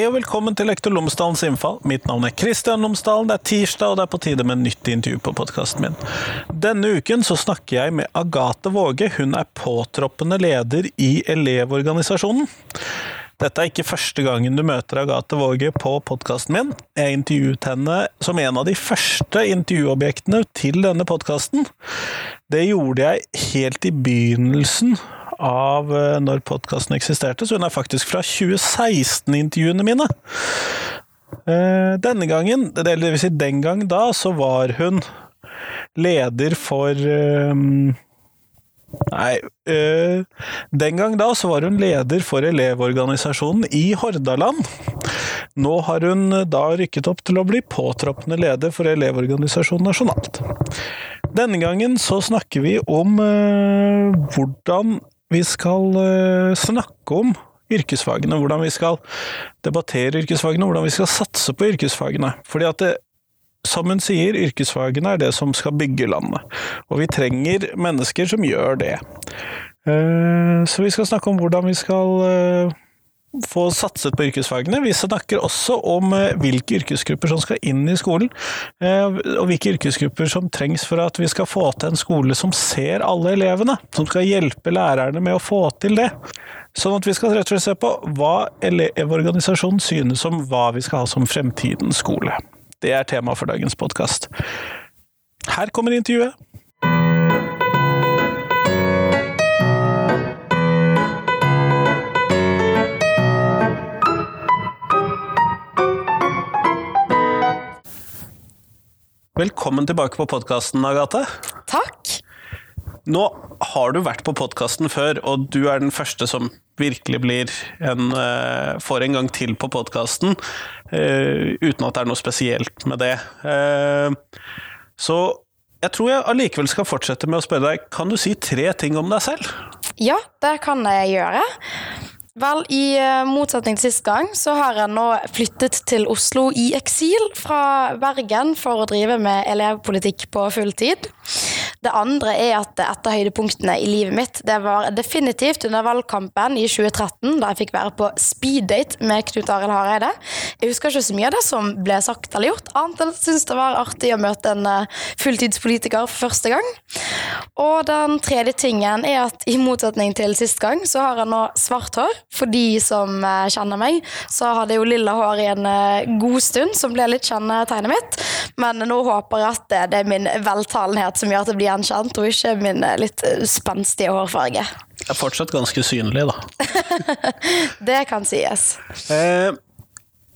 Hei og velkommen til Lektor Lomsdalens innfall. Mitt navn er Kristian Lomsdalen. Det er tirsdag, og det er på tide med nytt intervju på podkasten min. Denne uken så snakker jeg med Agathe Våge. Hun er påtroppende leder i Elevorganisasjonen. Dette er ikke første gangen du møter Agathe Våge på podkasten min. Jeg intervjuet henne som en av de første intervjuobjektene til denne podkasten. Det gjorde jeg helt i begynnelsen av eh, når podkasten eksisterte, så hun er faktisk fra 2016-intervjuene mine. Eh, denne gangen, det vil si den gang da, så var hun leder for eh, Nei Den gang da så var hun leder for Elevorganisasjonen i Hordaland. Nå har hun da rykket opp til å bli påtroppende leder for Elevorganisasjonen nasjonalt. Denne gangen så snakker vi om hvordan vi skal uh, snakke om yrkesfagene, hvordan vi skal debattere yrkesfagene, hvordan vi skal satse på yrkesfagene. Fordi at det, som hun sier, yrkesfagene er det som skal bygge landet. Og vi trenger mennesker som gjør det. Uh, så vi skal snakke om hvordan vi skal uh, få satset på yrkesfagene. Vi snakker også om eh, hvilke yrkesgrupper som skal inn i skolen, eh, og hvilke yrkesgrupper som trengs for at vi skal få til en skole som ser alle elevene, som skal hjelpe lærerne med å få til det. Sånn at vi skal rett og slett se på hva Elevorganisasjonen synes om hva vi skal ha som fremtidens skole. Det er tema for dagens podkast. Her kommer intervjuet. Velkommen tilbake på podkasten, Agathe. Takk. Nå har du vært på podkasten før, og du er den første som virkelig blir en, uh, får en gang til på podkasten, eh, uten at det er noe spesielt med det. Uh, så jeg tror jeg allikevel skal fortsette med å spørre deg, kan du si tre ting om deg selv? Ja, det kan jeg gjøre. Vel, i uh, motsetning til sist gang, så har jeg nå flyttet til Oslo i eksil fra Bergen for å drive med elevpolitikk på fulltid. Det andre er at et av høydepunktene i livet mitt det var definitivt under valgkampen i 2013, da jeg fikk være på speeddate med Knut Arild Hareide. Jeg husker ikke så mye av det som ble sagt eller gjort, annet enn at jeg syntes det var artig å møte en uh, fulltidspolitiker for første gang. Og den tredje tingen er at i motsetning til sist gang, så har jeg nå svart hår. For de som uh, kjenner meg, så hadde jeg jo lilla hår i en uh, god stund, som ble litt kjennetegnet mitt. Men nå håper jeg at det er min veltalenhet som gjør at det blir gjenkjent, og ikke min eh, litt eh, spenstige hårfarge. Jeg er fortsatt ganske synlig, da. det kan sies. Eh,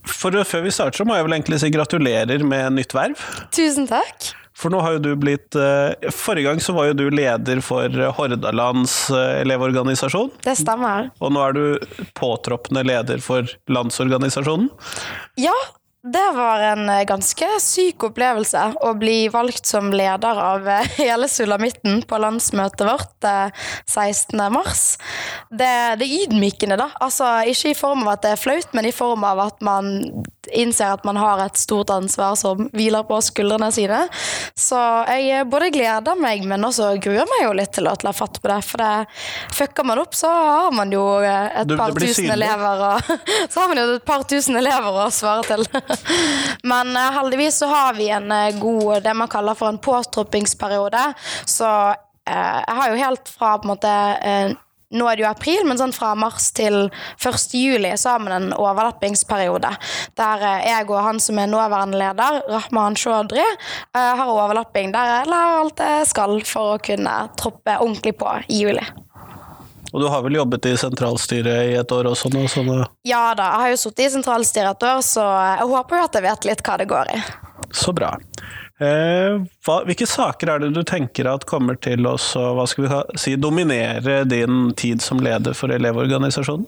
for Før vi starter, så må jeg vel egentlig si gratulerer med nytt verv. Tusen takk. For nå har jo du blitt eh, Forrige gang så var jo du leder for Hordalands elevorganisasjon. Det stemmer. Og nå er du påtroppende leder for Landsorganisasjonen. Ja, det var en eh, ganske syk opplevelse å bli valgt som leder av eh, hele sulamitten på landsmøtet vårt 16. Eh, det er ydmykende, da. Altså, ikke i form av at det er flaut, men i form av at man innser at man har et stort ansvar som hviler på skuldrene sine. Så jeg både gleder meg, men også gruer meg jo litt til å ta fatt på det. For det fucker man opp, så har man jo et du, par tusen synlig. elever og, Så har man jo et par tusen elever å svare til. Men uh, heldigvis så har vi en god det man kaller for en påtroppingsperiode. Så jeg har jo helt fra på en måte nå er det jo april, men sånn fra mars til 1. juli så har vi en overlappingsperiode. Der jeg og han som er nåværende leder, Rahman Chaudhry, har overlapping der jeg lærer alt jeg skal for å kunne troppe ordentlig på i juli. Og du har vel jobbet i sentralstyret i et år også nå? Sånn ja da, jeg har jo sittet i sentralstyret et år, så jeg håper jo at jeg vet litt hva det går i. Så bra. Eh, hva, hvilke saker er det du tenker at kommer til å si, dominere din tid som leder for Elevorganisasjonen?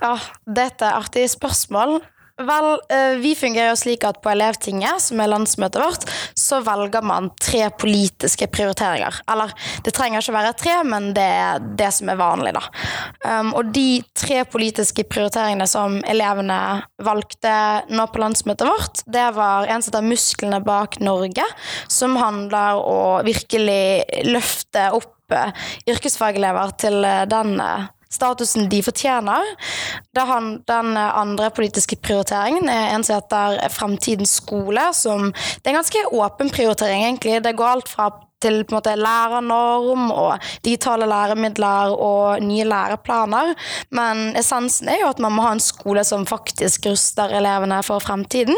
Ja, dette er artige spørsmål. Vel, eh, vi fungerer jo slik at på Elevtinget, som er landsmøtet vårt, så velger man tre politiske prioriteringer. Eller det trenger ikke være tre, men det er det som er vanlig, da. Um, og de tre politiske prioriteringene som elevene valgte nå på landsmøtet vårt, det var en som heter Musklene bak Norge, som handler å virkelig løfte opp eh, yrkesfagelever til eh, den statusen de fortjener. Han, den andre politiske prioriteringen er en som heter Fremtidens skole. som Det er en ganske åpen prioritering, egentlig. Det går alt fra til på en måte lærernorm og digitale læremidler og nye læreplaner. Men essensen er jo at man må ha en skole som faktisk ruster elevene for fremtiden.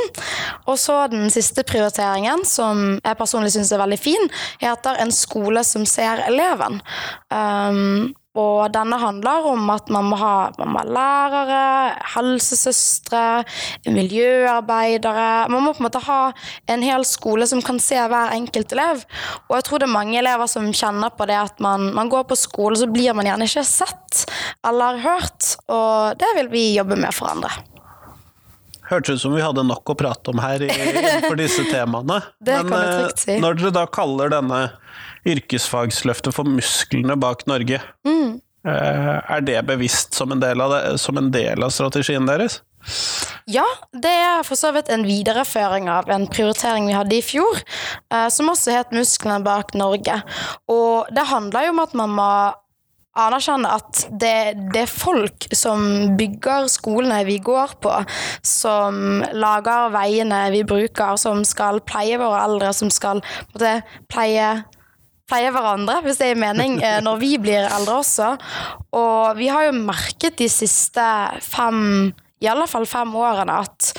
Og så den siste prioriteringen, som jeg personlig syns er veldig fin, heter En skole som ser eleven. Um, og denne handler om at man må ha, man må ha lærere, helsesøstre, miljøarbeidere Man må på en måte ha en hel skole som kan se hver enkelt elev. Og jeg tror det er mange elever som kjenner på det at man, man går på skole, så blir man gjerne ikke sett eller hørt. Og det vil vi jobbe med for andre. Hørtes ut som vi hadde nok å prate om her for disse temaene. det Men kan jeg trygt si. Eh, når dere da kaller denne yrkesfagsløftet for musklene bak Norge. Mm. Er det bevisst som en, del av det, som en del av strategien deres? Ja, det er for så vidt en videreføring av en prioritering vi hadde i fjor, eh, som også het 'Musklene bak Norge'. Og det handler jo om at man må anerkjenne at det, det, er folk som bygger skolene vi går på, som lager veiene vi bruker, som skal pleie våre eldre, som skal måte, pleie pleie hverandre, hvis det er mening, eh, når vi blir eldre også. Og vi har jo merket de siste fem, i alle fall fem årene, at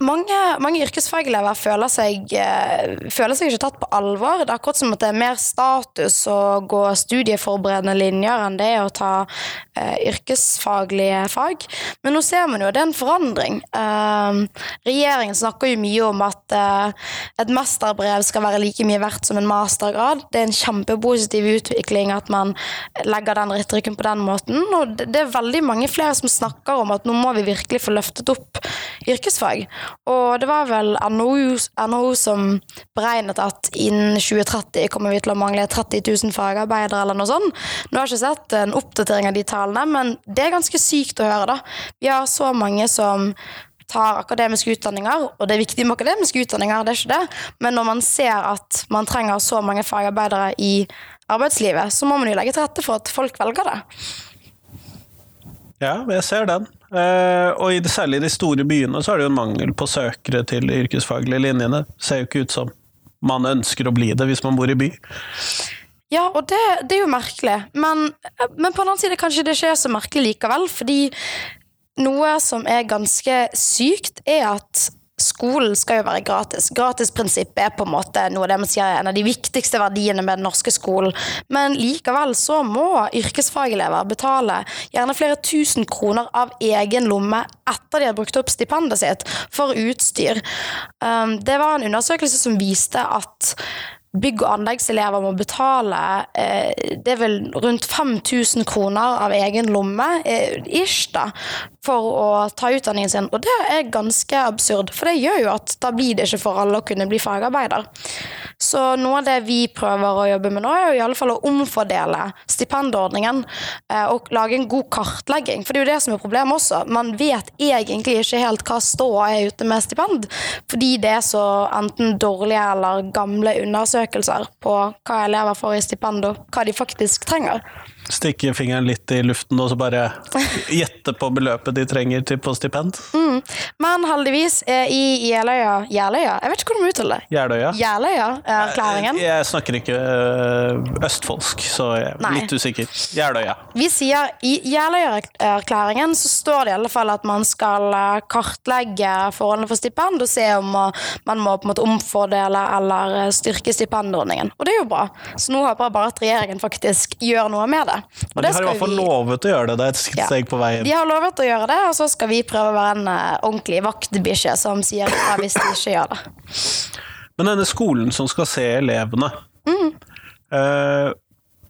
mange, mange yrkesfagelever føler seg, eh, føler seg ikke tatt på alvor. Det er akkurat som at det er mer status å gå studieforberedende linjer enn det å ta uh, yrkesfaglige fag. Men nå ser man jo at det er en forandring. Uh, regjeringen snakker jo mye om at uh, et mesterbrev skal være like mye verdt som en mastergrad. Det er en kjempepositiv utvikling at man legger den retorikken på den måten. Og det, det er veldig mange flere som snakker om at nå må vi virkelig få løftet opp yrkesfag. Og det var vel NHO, NHO, som beregnet at innen 2030 kommer vi til å mangle 30 000 fagarbeidere eller noe sånt. Nå har jeg ikke sett en oppdatering av de tallene, men det er ganske sykt å høre, da. Vi har så mange som tar akademiske utdanninger, og det er viktig med akademiske utdanninger, det er ikke det, men når man ser at man trenger så mange fagarbeidere i arbeidslivet, så må man jo legge til rette for at folk velger det. Ja, jeg ser den. Uh, og i, særlig i de store byene så er det jo en mangel på søkere til de yrkesfaglige linjene. Det ser jo ikke ut som man ønsker å bli det hvis man bor i by. Ja, og det, det er jo merkelig. Men, men, på den annen side kanskje det ikke er så merkelig likevel. Fordi noe som er ganske sykt, er at skolen skal jo være gratis. Gratisprinsippet er på en måte noe det man sier er en av de viktigste verdiene med den norske skolen. Men likevel så må yrkesfagelever betale gjerne flere tusen kroner av egen lomme etter de har brukt opp stipendet sitt for utstyr. Um, det var en undersøkelse som viste at bygg- og anleggselever må betale eh, det er vel rundt 5000 kroner av egen lomme, eh, ish, da, for å ta utdanningen sin. Og det er ganske absurd, for det gjør jo at da blir det ikke for alle å kunne bli fagarbeider. Så noe av det vi prøver å jobbe med nå, er jo i alle fall å omfordele stipendordningen eh, og lage en god kartlegging, for det er jo det som er problemet også. Man vet egentlig ikke helt hva ståa er ute med stipend, fordi det er så enten dårlige eller gamle undersøkelser på hva elever får i stipend, og hva de faktisk trenger stikke fingeren litt i luften og så bare gjette på beløpet de trenger til på stipend. Mm. Men heldigvis, eh, i Jeløya Jeløya? Jeg vet ikke hvordan du uttaler det. Jeløya? Jeløya-erklæringen. Jeg, jeg snakker ikke østfoldsk, så jeg er Nei. litt usikker. Jeløya. Vi sier i Jeløya-erklæringen så står det i alle fall at man skal eh, kartlegge forholdene for stipend og se om man må på en måte omfordele eller eh, styrke stipendordningen. Og det er jo bra. Så nå håper jeg bare at regjeringen faktisk gjør noe med det. Men de har i hvert fall vi... lovet å gjøre det. Det er et steg ja. på veien. De har lovet å gjøre det, og så skal vi prøve å være en uh, ordentlig vaktbikkje som sier ja hvis de ikke gjør det. Men denne skolen som skal se elevene mm. uh,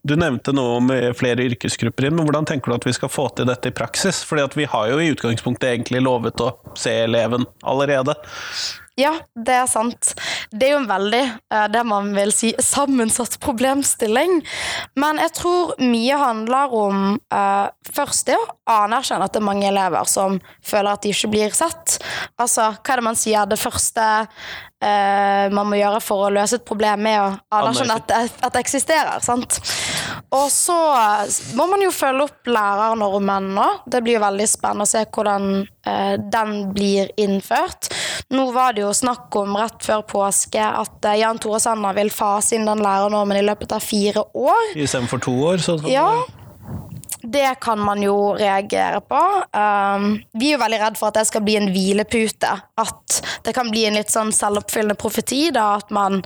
du nevnte noe om flere yrkesgrupper inn, men hvordan tenker du at vi skal få til dette i praksis? Fordi vi har jo i utgangspunktet egentlig lovet å se eleven allerede. Ja, det er sant. Det er jo en veldig, eh, det man vil si, sammensatt problemstilling. Men jeg tror mye handler om uh, først det å anerkjenne at det er mange elever som føler at de ikke blir sett. Altså, hva er det man sier? Det første uh, man må gjøre for å løse et problem, er å anerkjenne at det, at det eksisterer. sant? Og så må man jo følge opp lærernormen nå. Det blir jo veldig spennende å se hvordan uh, den blir innført. Nå var det jo snakk om rett før påske at eh, Jan Tore Sanner vil fase inn den lærernormen i løpet av fire år. Istedenfor to år? Sånn Ja, det kan man jo reagere på. Um, vi er jo veldig redd for at det skal bli en hvilepute. At det kan bli en litt sånn selvoppfyllende profeti. Da, at man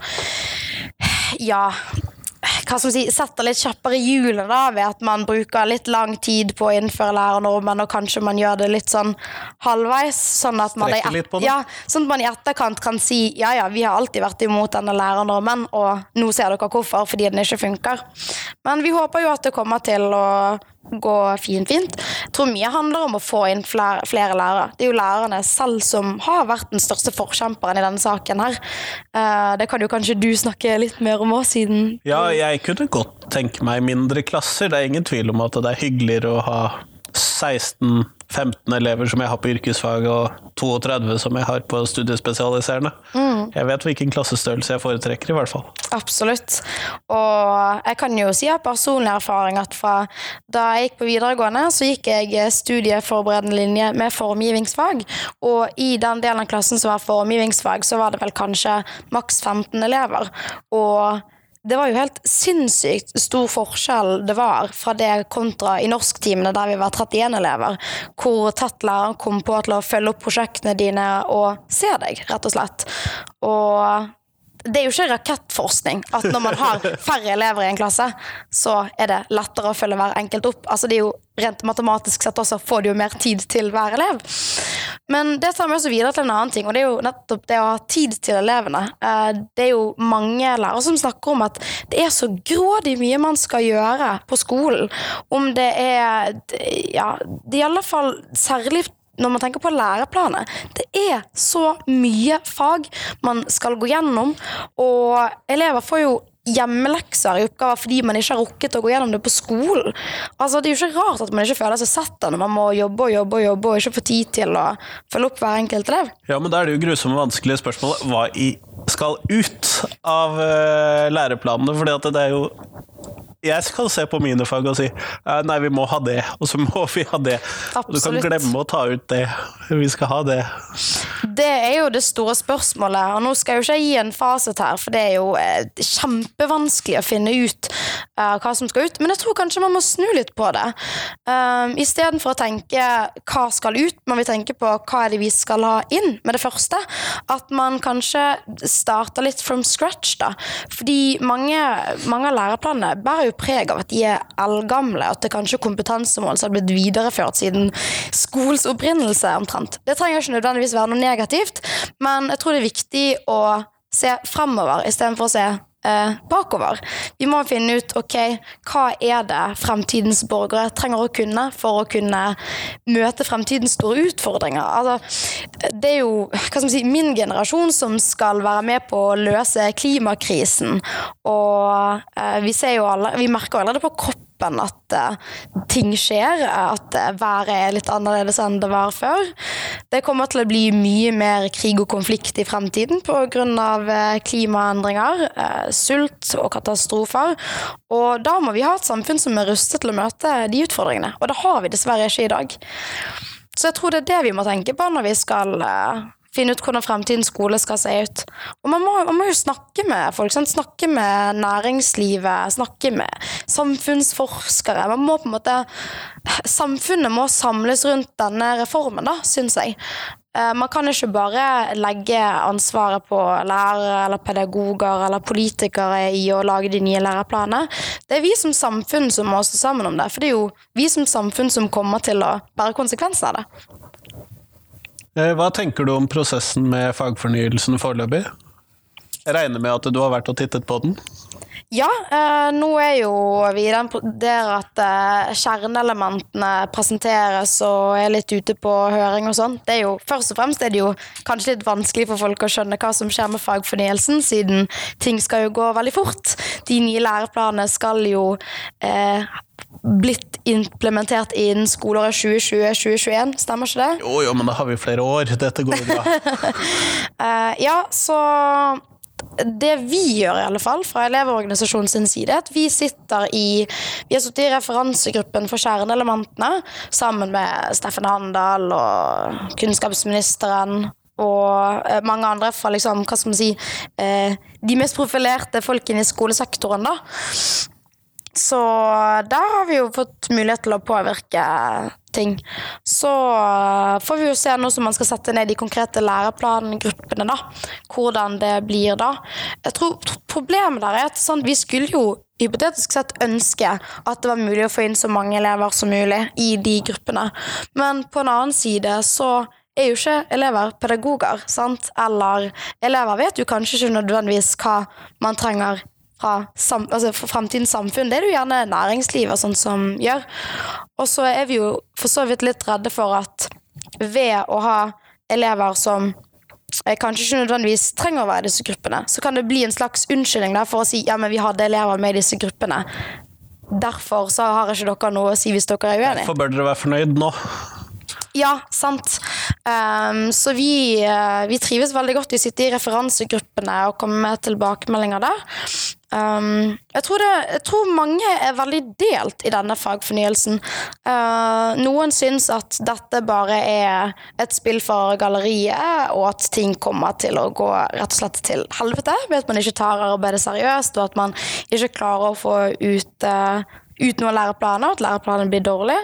ja hva man si, setter litt kjappere i hjulene da, ved at man bruker litt lang tid på å innføre lærernormen, og kanskje man gjør det litt sånn halvveis. Sånn at man. Ja, sånn at man i etterkant kan si ja ja, vi har alltid vært imot denne lærernormen, og nå ser dere hvorfor, fordi den ikke funker. Men vi håper jo at det kommer til å gå fint, fint. Jeg tror mye handler om å få inn flere, flere lærere. Det er jo lærerne selv som har vært den største forkjemperen i denne saken her. Eh, det kan jo kanskje du snakke litt mer om òg, siden Ja, jeg kunne godt tenke meg mindre klasser. Det er ingen tvil om at det er hyggeligere å ha 16-15 elever som jeg har på yrkesfag, og 32 som jeg har på studiespesialiserende. Jeg vet hvilken klassestørrelse jeg foretrekker, i hvert fall. Absolutt. Og jeg kan jo si av personlig erfaring at fra da jeg gikk på videregående, så gikk jeg studieforberedende linje med formgivningsfag. Og i den delen av klassen som var formgivningsfag, så var det vel kanskje maks 15 elever. Og det var jo helt sinnssykt stor forskjell det var fra det kontra i norsktimene der vi var 31 elever, hvor læreren kom på til å følge opp prosjektene dine og se deg, rett og slett. Og det er jo ikke rakettforskning at når man har færre elever i en klasse, så er det lettere å følge hver enkelt opp. Altså det er jo Rent matematisk sett også får du jo mer tid til hver elev. Men det tar meg også videre til en annen ting, og det er jo nettopp det å ha tid til elevene. Eh, Det er jo mange lærere som snakker om at det er så grådig mye man skal gjøre på skolen. Om det er Ja, det er i alle fall særlig når man tenker på læreplanet. Det er så mye fag man skal gå gjennom, og elever får jo hjemmelekser i oppgaver fordi man ikke har rukket å gå gjennom det på skolen. Altså, Det er jo ikke rart at man ikke føler seg sett når man må jobbe og jobbe og jobbe og ikke få tid til å følge opp hver enkelt elev. Ja, men da er det jo grusomme vanskelige spørsmålet hva i skal ut av eh, læreplanene, fordi at det er jo jeg skal se på mine fag og si eh, nei, vi må ha det, og så må vi ha det. Absolutt. Du kan glemme å ta ut det. Vi skal ha det. Det er jo det store spørsmålet, og nå skal jeg jo ikke gi en fasit her, for det er jo eh, kjempevanskelig å finne ut eh, hva som skal ut, men jeg tror kanskje man må snu litt på det. Um, Istedenfor å tenke hva skal ut, må vi tenke på hva er det vi skal ha inn med det første. At man kanskje starter litt from scratch, da. Fordi mange, mange av læreplanene bærer jo preg av at de er eldgamle, at det kanskje er kompetansemål som har blitt videreført siden skolens opprinnelse, omtrent. Det trenger ikke nødvendigvis være noe negativt, men jeg tror det er viktig å se fremover istedenfor å se eh, bakover. Vi må finne ut ok, hva er det fremtidens borgere trenger å kunne for å kunne møte fremtidens store utfordringer. Altså, det er jo hva skal man si, min generasjon som skal være med på å løse klimakrisen. Og eh, vi ser jo alle, vi merker allerede på kroppen at eh, ting skjer, at eh, været er litt annerledes enn det var før. Det kommer til å bli mye mer krig og konflikt i fremtiden pga. Eh, klimaendringer, eh, sult og katastrofer. Og da må vi ha et samfunn som er rustet til å møte de utfordringene. Og det har vi dessverre ikke i dag. Så jeg tror det er det vi må tenke på når vi skal eh, finne ut hvordan fremtidens skole skal se ut. Og man må, man må jo snakke med folk. Sant? Snakke med næringslivet, snakke med samfunnsforskere. Man må på en måte Samfunnet må samles rundt denne reformen, da, syns jeg. Eh, Man kan ikke bare legge ansvaret på lærere eller pedagoger eller politikere i å lage de nye læreplanene. Det er vi som samfunn som må stå sammen om det, for det er jo vi som samfunn som kommer til å bære konsekvensene av det. Eh, Hva tenker du om prosessen med fagfornyelsen foreløpig? Jeg regner med at du har vært og tittet på den? Ja, eh, nå er jo vi der at eh, kjerneelementene presenteres og er litt ute på høring og sånn. Først og fremst er det jo kanskje litt vanskelig for folk å skjønne hva som skjer med fagfornyelsen, siden ting skal jo gå veldig fort. De nye læreplanene skal jo eh, blitt implementert innen skoleåret 2020-2021, stemmer ikke det? Jo, jo, men da har vi flere år. Dette går jo bra. uh, ja, så det vi gjør, i alle fall, fra Elevorganisasjonen sin side, at vi sitter i Vi har sittet i referansegruppen for kjerneelementene sammen med Steffen Handal og kunnskapsministeren og eh, mange andre fra liksom, hva skal man si, eh, de mest profilerte folkene i skolesektoren. da. Så der har vi jo fått mulighet til å påvirke ting. Så uh, får vi jo se nå som man skal sette ned de konkrete læreplangruppene, da. Hvordan det blir da. Jeg tror Problemet der er at sånn, vi skulle jo hypotetisk sett ønske at det var mulig å få inn så mange elever som mulig i de gruppene. Men på en annen side så er jo ikke elever pedagoger, sant? Eller elever vet jo kanskje ikke nødvendigvis hva man trenger fra, sam, altså fra fremtidens samfunn. Det er det jo gjerne næringslivet sånn som gjør. Og så er vi jo for så vidt litt redde for at ved å ha elever som kanskje ikke nødvendigvis trenger å være i disse gruppene, så kan det bli en slags unnskyldning der for å si ja, men vi hadde elever med i disse gruppene. Derfor så har ikke dere noe å si hvis dere er uenige. Hvorfor bør dere være fornøyd nå? Ja, sant. Um, så vi, uh, vi, trives veldig godt i å sitte i referansegruppene og komme med tilbakemeldinger der. Um, jeg, tror det, jeg, tror mange er veldig delt i denne fagfornyelsen. Uh, noen syns at dette bare er et spill for galleriet, og at ting kommer til å gå rett og slett til helvete ved at man ikke tar arbeidet seriøst, og at man ikke klarer å få ut uh, ut noen læreplaner, at læreplanen blir dårlig.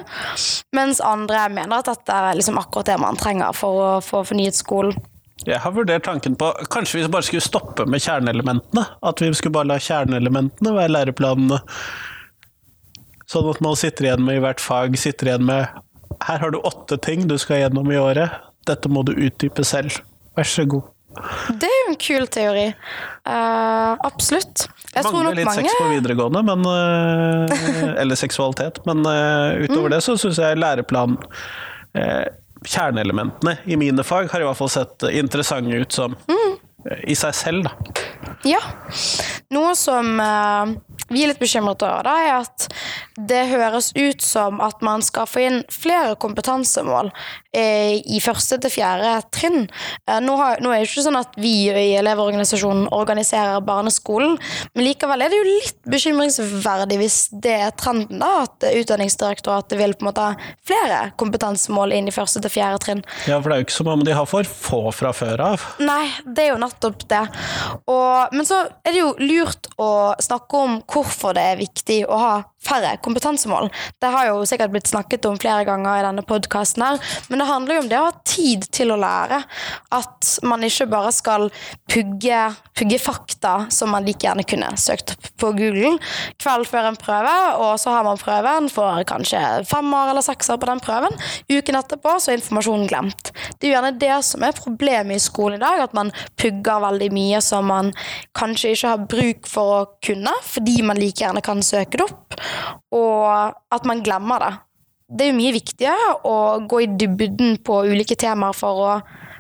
Mens andre mener at dette er liksom akkurat det man trenger for å få fornyet skolen. Jeg har vurdert tanken på kanskje vi bare skulle stoppe med kjerneelementene. At vi skulle bare la kjerneelementene være læreplanene. Sånn at man sitter igjen med i hvert fag sitter igjen med Her har du åtte ting du skal gjennom i året. Dette må du utdype selv. Vær så god. Det er jo en kul teori. Uh, absolutt. Jeg Mangler litt mange... sex på videregående, men, uh, eller seksualitet. Men uh, utover mm. det så syns jeg læreplan kjerneelementene i mine fag har i hvert fall sett interessante ut som mm. i seg selv, da. Ja. Noe som uh, vi er litt bekymret over, da, er at det høres ut som at man skal få inn flere kompetansemål eh, i første til fjerde trinn. Eh, nå, har, nå, er det ikke sånn at vi i Elevorganisasjonen organiserer barneskolen, men likevel er det jo litt bekymringsverdig hvis det er trenden, da, at Utdanningsdirektoratet vil på en måte ha flere kompetansemål inn i første til fjerde trinn. Ja, for det er jo ikke som om de har for få fra før av. Nei, det er jo nettopp det. Og, men så er det jo lurt å snakke om hvorfor det er viktig å ha færre kompetansemål. Det har jo sikkert blitt snakket om flere ganger i denne podkasten her, men det handler jo om det å ha tid til å lære. At man ikke bare skal pugge, pugge fakta som man like gjerne kunne søkt på Google kveld før en prøve, og så har man prøven, får kanskje femmer eller sekser på den prøven. Uken etterpå så er informasjonen glemt. Det er jo gjerne det som er problemet i skolen i dag, at man pugger veldig mye som man kanskje ikke har bruk for å kunne, fordi man like gjerne kan søke det opp og at man glemmer det. Det er jo mye viktigere å gå i dybden på ulike temaer for å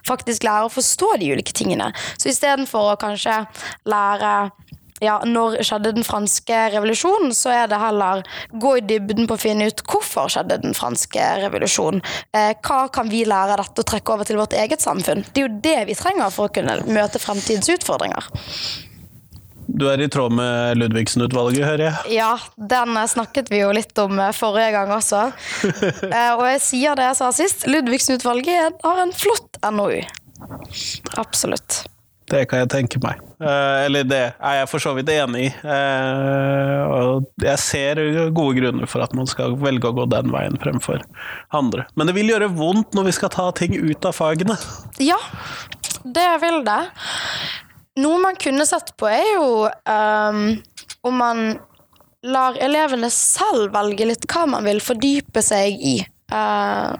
faktisk lære å forstå de ulike tingene. Så istedenfor å kanskje lære ja, når skjedde den franske revolusjonen, så er det heller gå i dybden på å finne ut hvorfor skjedde den franske revolusjonen. Eh, hva kan vi lære av dette og trekke over til vårt eget samfunn? Det er jo det vi trenger for å kunne møte fremtidens utfordringer. Du er i tråd med Ludvigsen-utvalget, hører jeg? Ja, den snakket vi jo litt om eh, forrige gang også. Eh, og jeg sier det jeg sa sist, Ludvigsen-utvalget har en flott NOU. Absolutt. Det kan jeg tenke meg. Eh, eller det er jeg for så vidt enig i. og jeg ser gode grunner for at man skal velge å gå den veien fremfor andre. Men det vil gjøre vondt når vi skal ta ting ut av fagene. Ja, det vil det. Noe man kunne sett på, er jo um, om man lar elevene selv velge litt hva man vil fordype seg i. Uh,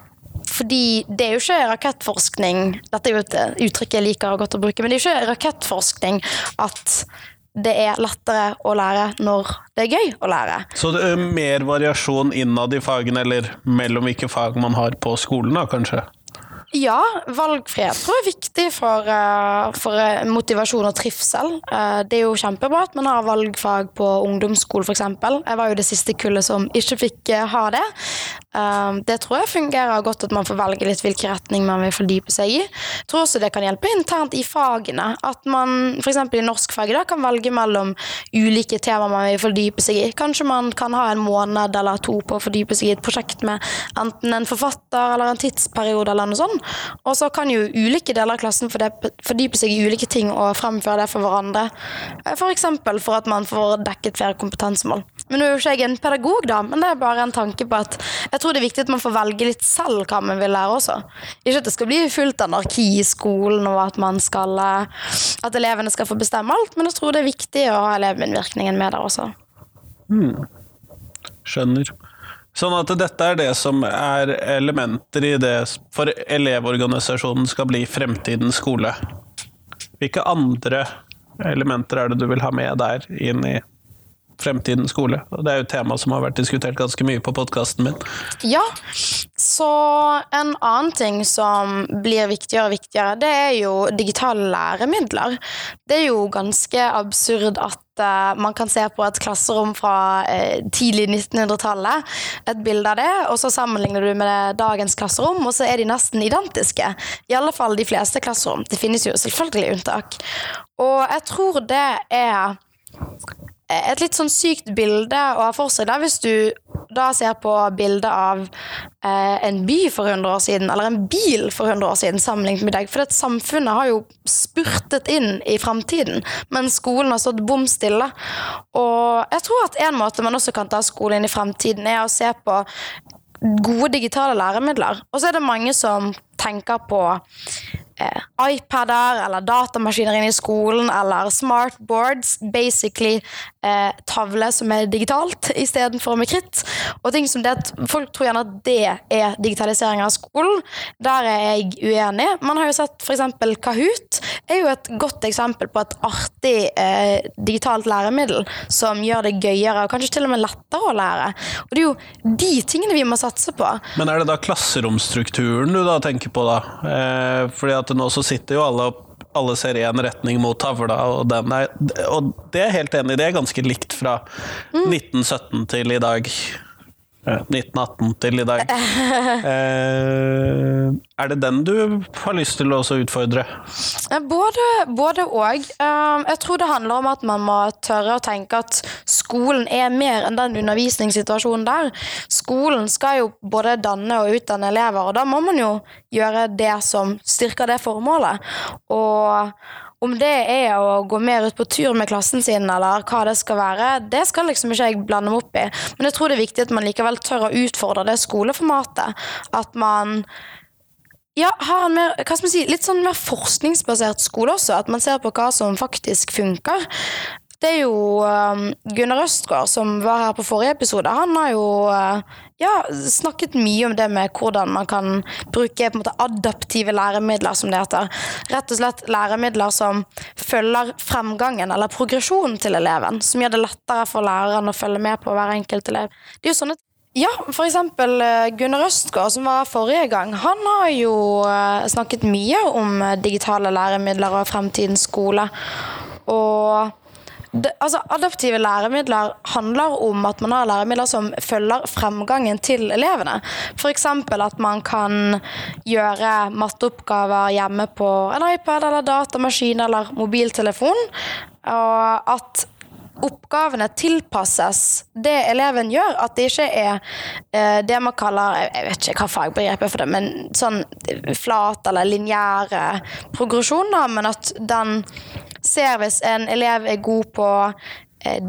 fordi det er jo ikke rakettforskning Dette er jo et uttrykk jeg liker godt å bruke, men det er jo ikke rakettforskning at det er lettere å lære når det er gøy å lære. Så det er mer variasjon innad i fagene, eller mellom hvilke fag man har på skolen, da, kanskje? Ja, valgfrihet tror jeg er viktig for, uh, for uh, motivasjon og trivsel. Uh, det er jo kjempebra at man har valgfag på ungdomsskolen f.eks. Jeg var jo det siste kullet som ikke fikk ha det. Um, det tror jeg fungerer godt at man får velge litt hvilken retning man vil fordype seg i. Jeg tror også det kan hjelpe internt i fagene. At man f.eks. i norskfaget da, kan velge mellom ulike temaer man vil fordype seg i. Kanskje man kan ha en måned eller to på å fordype seg i et prosjekt med enten en forfatter eller en tidsperiode eller noe sånt. Og så kan jo ulike deler av klassen fordype seg i ulike ting og fremføre det for hverandre. F.eks. For, for at man får dekket flere kompetansemål. Men nå er jo ikke jeg en pedagog, da, men det er bare en tanke på at jeg tror det er viktig at man får velge litt selv hva man vil lære også. Ikke at det skal bli fullt anarki i skolen, og at, man skal, eh, at elevene skal få bestemme alt, men jeg tror det er viktig å ha elevmedvirkningen med der også. Hmm. Skjønner. Sånn at dette er det som er elementer i det for Elevorganisasjonen skal bli fremtidens skole. Hvilke andre elementer er det du vil ha med der inn i fremtidens skole. Og det er jo et tema som har vært diskutert ganske mye på podkasten min. Ja, så en annen ting som blir viktigere og viktigere, det er jo digitale læremidler. Det er jo ganske absurd at uh, man kan se på et klasserom fra uh, tidlig 1900-tallet, et bilde av det, og så sammenligner du med dagens klasserom, og så er de nesten identiske. I alle fall de fleste klasserom. Det finnes jo selvfølgelig unntak. Og jeg tror det er et litt sånn sykt bilde å ha for seg da, hvis du da ser på bildet av eh, en by for 100 år siden, eller en bil for 100 år siden, sammenlignet med deg. For det samfunnet har jo spurtet inn i framtiden, mens skolen har stått bom stille. Og jeg tror at en måte man også kan ta skolen inn i fremtiden, er å se på gode digitale læremidler. Og så er det mange som tenker på eh, iPader eller datamaskiner inne i skolen eller smartboards. Basically eh, tavle som er digitalt istedenfor med kritt. Og ting som det Folk tror gjerne at det er digitalisering av skolen. Der er jeg uenig. Man har jo sett f.eks. Kahoot er jo et godt eksempel på et artig eh, digitalt læremiddel som gjør det gøyere og kanskje til og med lettere å lære. Og det er jo de tingene vi må satse på. Men er det da klasseromstrukturen du da tenker på, da? Eh, fordi at nå så sitter jo alle alle ser i en retning mot tavla, og, er, og det er helt enig. Det er ganske likt fra mm. 1917 til i dag. 1918 til i dag. Eh, er det den du har lyst til å utfordre? Både, både og. Um, jeg tror det handler om at man må tørre å tenke at skolen er mer enn den undervisningssituasjonen der. Skolen skal jo både danne og utdanne elever, og da må man jo gjøre det som styrker det formålet. Og om det er å gå mer ut på tur med klassen sin, eller hva det skal være, det skal liksom ikke jeg blande meg opp i. Men jeg tror det er viktig at man likevel tør å utfordre det skoleformatet. At man ja, har en mer, hva skal man si, litt sånn mer forskningsbasert skole også. At man ser på hva som faktisk funker. Det er jo um, Gunnar Østgaard som var her på forrige episode. Han har jo uh, ja, snakket mye om det med hvordan man kan bruke måte adaptive læremidler, som det heter. Rett og slett læremidler som følger fremgangen eller progresjonen til eleven. Som gjør det lettere for læreren å følge med på hver enkelt elev. Det er jo sånne ja, for eksempel uh, Gunnar Østgaard, som var her forrige gang. Han har jo uh, snakket mye om digitale læremidler og fremtidens skole. Og det, altså, adaptive læremidler handler om at man har læremidler som følger fremgangen til elevene. F.eks. at man kan gjøre matteoppgaver hjemme på en iPad eller datamaskin eller mobiltelefon. Og at oppgavene tilpasses det eleven gjør. At det ikke er eh, det man kaller Jeg vet ikke hva fagbegrepet er for det, men sånn flat eller lineær progresjon, da, men at den ser hvis en elev er god på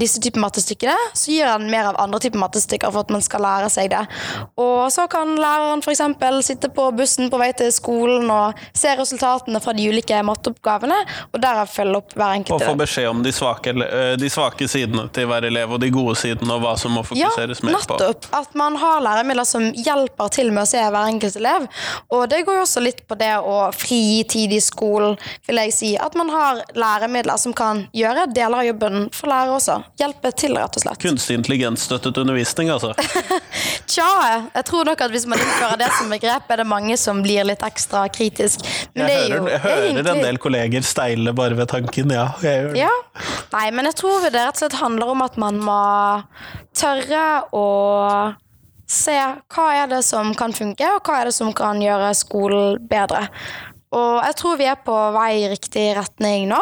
disse typer mattestykkene, så gir han mer av andre typer mattestykker for at man skal lære seg det. Og så kan læreren f.eks. sitte på bussen på vei til skolen og se resultatene fra de ulike matteoppgavene, og derav følge opp hver enkelt Og få beskjed om de svake, eh, de svake, sidene til hver elev, og de gode sidene, og hva som må fokuseres ja, mer på. Ja, nettopp. At man har læremidler som hjelper til med å se hver enkelt elev. Og det går jo også litt på det å frigi tid i skolen, vil jeg si. At man har læremidler som kan gjøre deler av jobben for lærere også. Hjelpe til, rett og slett. Kunstig intelligens-støttet undervisning, altså? Tja, jeg tror nok at hvis man innfører det som begrep, er det mange som blir litt ekstra kritisk. Men jeg, hører, jeg hører egentlig... en del kolleger steile bare ved tanken, ja. Jeg gjør det. Ja. Nei, men jeg tror det rett og slett handler om at man må tørre å se hva er det som kan funke, og hva er det som kan gjøre skolen bedre. Og jeg tror vi er på vei i riktig retning nå.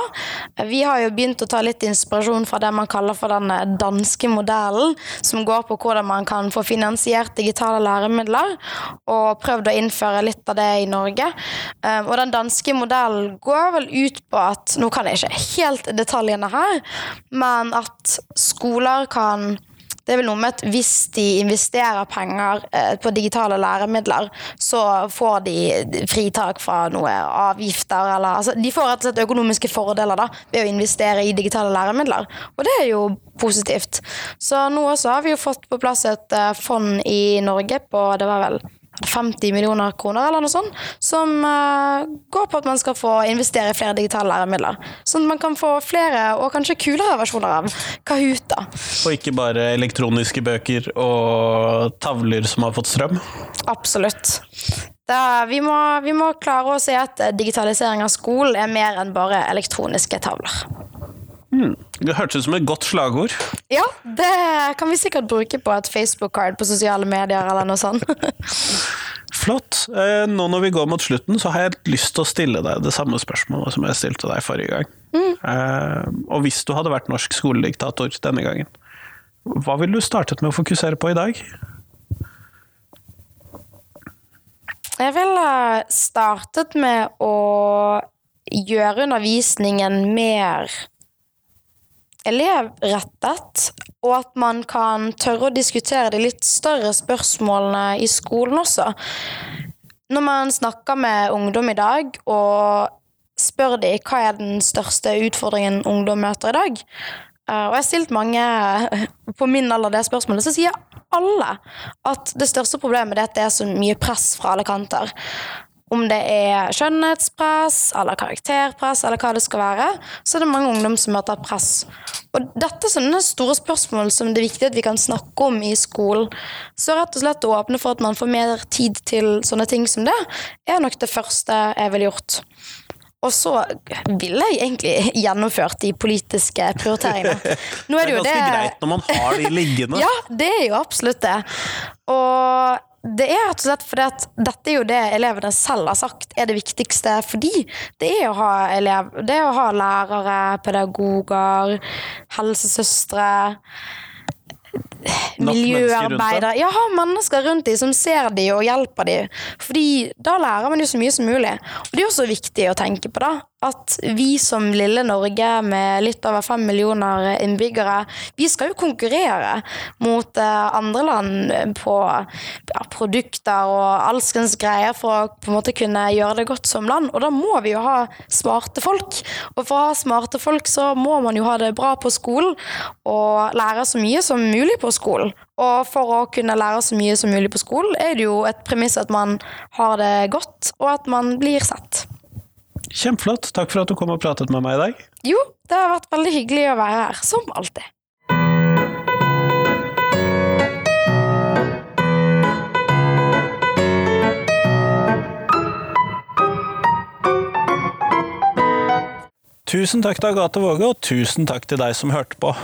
Vi har jo begynt å ta litt inspirasjon fra det man kaller for den danske modellen, som går på hvordan man kan få finansiert digitale læremidler, og prøvd å innføre litt av det i Norge. Um, og den danske modellen går vel ut på at Nå kan jeg ikke helt detaljene her, men at skoler kan det er vel noe med at hvis de investerer penger eh, på digitale læremidler, så får de fritak fra noe avgifter eller altså, De får rett og slett økonomiske fordeler da, ved å investere i digitale læremidler. Og det er jo positivt. Så nå også har vi jo fått på plass et eh, fond i Norge på det var vel 50 millioner kroner eller noe sånt, som uh, går på at man skal få investere i flere digitale læremidler. Sånn at man kan få flere og kanskje kulere versjoner av Kahoot. da. Og ikke bare elektroniske bøker og tavler som har fått strøm? Absolutt. Da, vi, må, vi må klare å se at digitalisering av skolen er mer enn bare elektroniske tavler. Hmm. Det hørtes ut som et godt slagord. Ja, det kan vi sikkert bruke på et Facebook-card på sosiale medier eller noe sånt. Flott. Eh, nå når vi går mot slutten, så har jeg lyst til å stille deg det samme spørsmålet som jeg stilte deg forrige gang. Mm. Og hvis du hadde vært norsk skolediktator denne gangen, hva ville du startet med å fokusere på i dag? Jeg ville startet med å gjøre undervisningen mer elevrettet, og at man kan tørre å diskutere de litt større spørsmålene i skolen også. Når man snakker med ungdom i dag og spør de hva er den største utfordringen ungdom møter i dag, eh, og jeg har stilt mange på min alder det spørsmålet, så sier alle at det største problemet er at det er så mye press fra alle kanter. Om det er skjønnhetspress eller karakterpress eller hva det skal være, så er det mange ungdom som møter press. Og dette er sånne store spørsmål som det er viktig at vi kan snakke om i skolen. Så rett og slett å åpne for at man får mer tid til sånne ting som det, er nok det første jeg ville gjort. Og så ville jeg egentlig gjennomført de politiske prioriteringene. Nå er det, det er ganske det... greit når man har de liggende. ja, det er jo absolutt det. Og det er rett og slett fordi at dette er jo det elevene selv har sagt er det viktigste for de. Det er å ha, elev, det er å ha lærere, pedagoger, helsesøstre miljøarbeidere. Ja, ha mennesker rundt dem som ser dem og hjelper dem. Fordi da lærer man jo så mye som mulig. Og det er også viktig å tenke på, da. At vi som lille Norge med litt over fem millioner innbyggere, vi skal jo konkurrere mot eh, andre land på ja, produkter og alskens greier for å på en måte kunne gjøre det godt som land. Og da må vi jo ha smarte folk. Og for å ha smarte folk så må man jo ha det bra på skolen og lære så mye som mulig på skolen. Og for å kunne lære så mye som mulig på skolen, er det jo et premiss at man har det godt, og at man blir sett. Kjempeflott. Takk for at du kom og pratet med meg i dag. Jo, det har vært veldig hyggelig å være her, som alltid. Tusen takk til Agathe Våge, og tusen takk til deg som hørte på.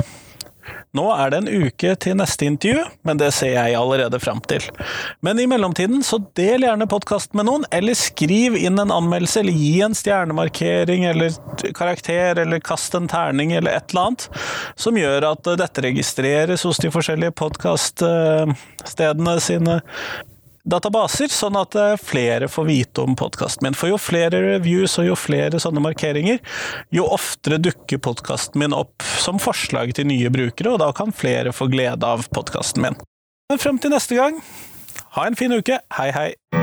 Nå er det en uke til neste intervju, men det ser jeg allerede fram til. Men i mellomtiden, så del gjerne podkasten med noen, eller skriv inn en anmeldelse, eller gi en stjernemarkering, eller karakter, eller kast en terning, eller et eller annet, som gjør at dette registreres hos de forskjellige podkaststedene sine databaser, sånn at eh, flere får vite om podkasten min. For jo flere reviews og jo flere sånne markeringer, jo oftere dukker podkasten min opp som forslag til nye brukere, og da kan flere få glede av podkasten min. Men frem til neste gang, ha en fin uke. Hei, hei!